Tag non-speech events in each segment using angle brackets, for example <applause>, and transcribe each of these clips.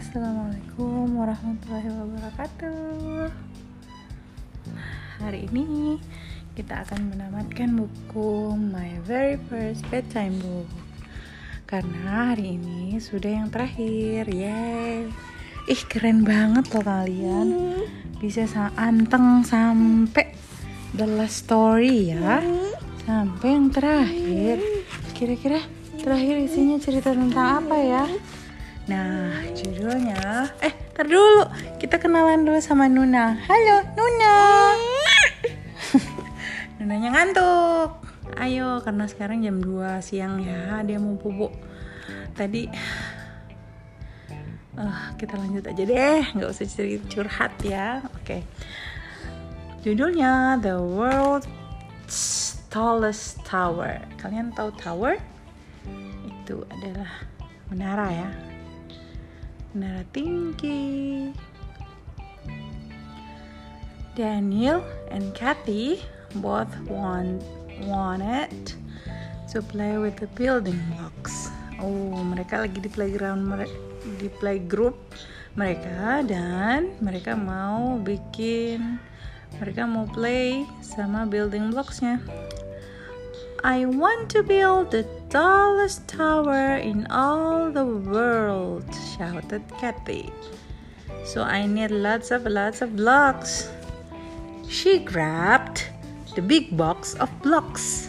Assalamualaikum warahmatullahi wabarakatuh. Hari ini kita akan menamatkan buku My Very First Bedtime Book. Karena hari ini sudah yang terakhir. Yeay. Ih, keren banget loh kalian. Bisa sa anteng sampai the last story ya. Sampai yang terakhir. Kira-kira terakhir isinya cerita tentang apa ya? Nah, judulnya eh tar dulu. Kita kenalan dulu sama Nuna. Halo, Nuna. <laughs> Nunanya ngantuk. Ayo, karena sekarang jam 2 siang ya, dia mau bubuk. Tadi eh kita lanjut aja deh, nggak usah cerita curhat ya. Oke. Judulnya The World's Tallest Tower. Kalian tahu tower? Itu adalah menara ya menara tinggi. Daniel and Kathy both want, wanted to play with the building blocks. Oh, mereka lagi di playground di playgroup mereka dan mereka mau bikin mereka mau play sama building blocksnya. I want to build the tallest tower in all the world, shouted Kathy. So I need lots of lots of blocks. She grabbed the big box of blocks,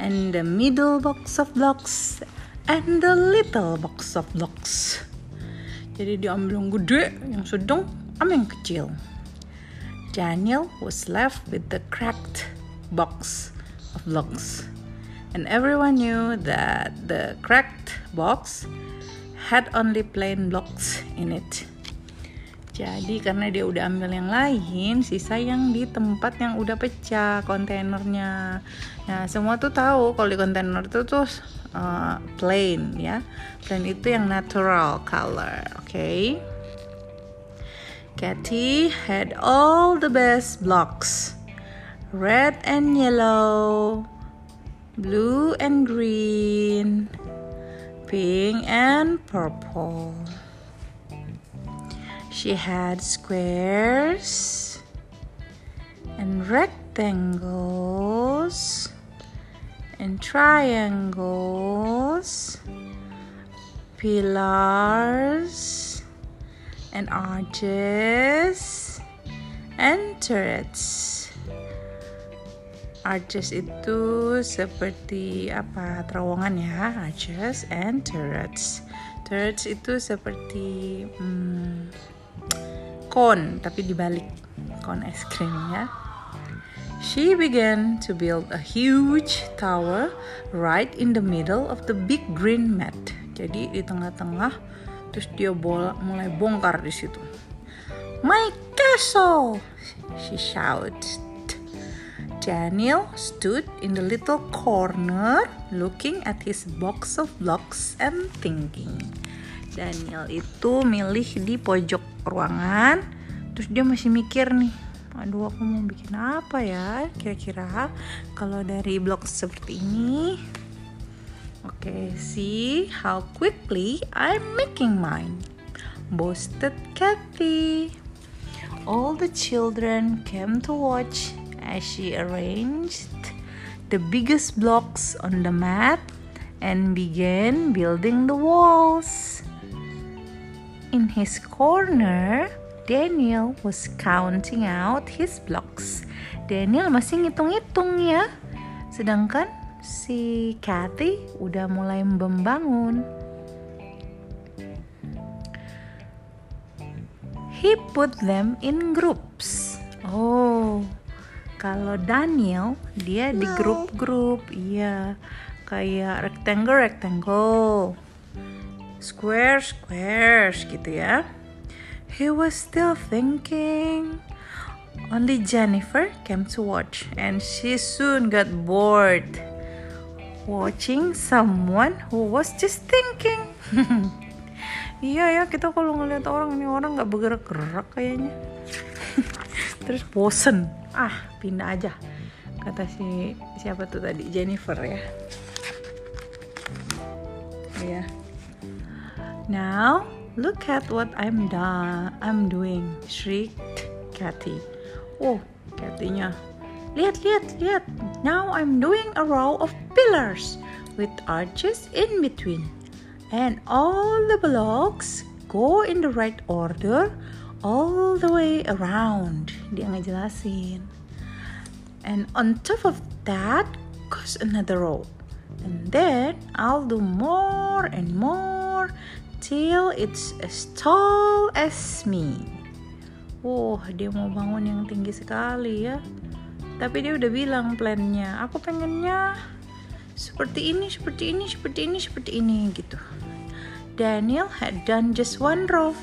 and the middle box of blocks, and the little box of blocks. Jadi diambil yang gede, yang sedang, sama yang kecil. Daniel was left with the cracked box of blocks. And everyone knew that the cracked box had only plain blocks in it. Jadi karena dia udah ambil yang lain, sisa yang di tempat yang udah pecah kontainernya. Nah semua tuh tahu kalau di kontainer itu tuh uh, plain ya. Plain itu yang natural color, oke? Okay? Kathy had all the best blocks, red and yellow, blue and green, pink and purple. She had squares and rectangles and triangles, pillars and arches and turrets. Arches itu seperti apa? Terowongan ya, arches and turrets. Turrets itu seperti hmm, cone tapi dibalik cone es krim ya. She began to build a huge tower right in the middle of the big green mat. Jadi di tengah-tengah terus dia bola, mulai bongkar di situ. My castle, she shouted. Daniel stood in the little corner looking at his box of blocks and thinking. Daniel itu milih di pojok ruangan, terus dia masih mikir nih, aduh aku mau bikin apa ya kira-kira kalau dari blok seperti ini. Oke, okay, see how quickly I'm making mine. Boasted Kathy. All the children came to watch as she arranged the biggest blocks on the mat and began building the walls. In his corner, Daniel was counting out his blocks. Daniel masih ngitung-ngitung ya. Sedangkan si Kathy udah mulai membangun. He put them in groups. Oh, kalau Daniel dia di grup-grup, iya, kayak rectangle rectangle, square squares gitu ya. He was still thinking. Only Jennifer came to watch, and she soon got bored watching someone who was just thinking. <laughs> iya ya kita kalau ngeliat orang ini orang nggak bergerak-gerak kayaknya. <laughs> Terus bosen ah pindah aja kata si siapa tuh tadi Jennifer ya ya now Look at what I'm done. I'm doing, shrieked Kathy. Oh, Kathy-nya. Lihat, lihat, lihat. Now I'm doing a row of pillars with arches in between. And all the blocks go in the right order all the way around. Dia ngejelasin. And on top of that goes another row. And then I'll do more and more till it's as tall as me. Wah, dia mau bangun yang tinggi sekali ya. Tapi dia udah bilang plannya, aku pengennya seperti ini, seperti ini, seperti ini, seperti ini gitu. Daniel had done just one row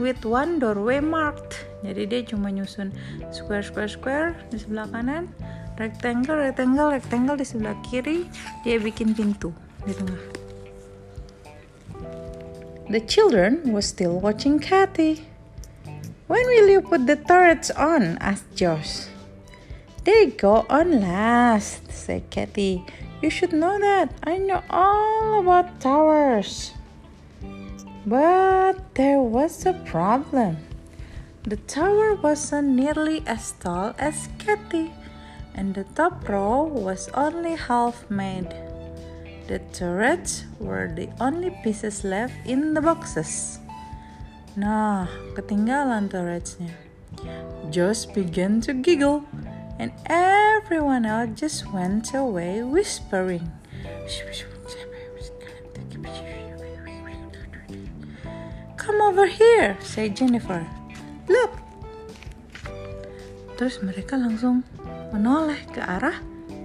with one doorway marked. Jadi dia cuma nyusun square, square, square di sebelah kanan, rectangle, rectangle, rectangle di sebelah kiri. Dia bikin pintu di tengah. The children were still watching Kathy. When will you put the turrets on? asked Josh. They go on last, said Kathy. You should know that. I know all about towers. But there was a problem. The tower wasn't nearly as tall as Kathy, and the top row was only half made. The turrets were the only pieces left in the boxes. Nah, ketinggalan turretsnya. Josh began to giggle, and everyone else just went away whispering. Come over here, said Jennifer. Look. Terus mereka langsung menoleh ke arah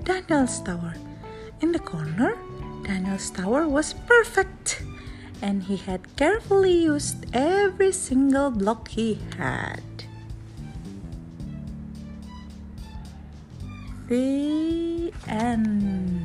Daniel's Tower. In the corner, Daniel's Tower was perfect, and he had carefully used every single block he had. The end.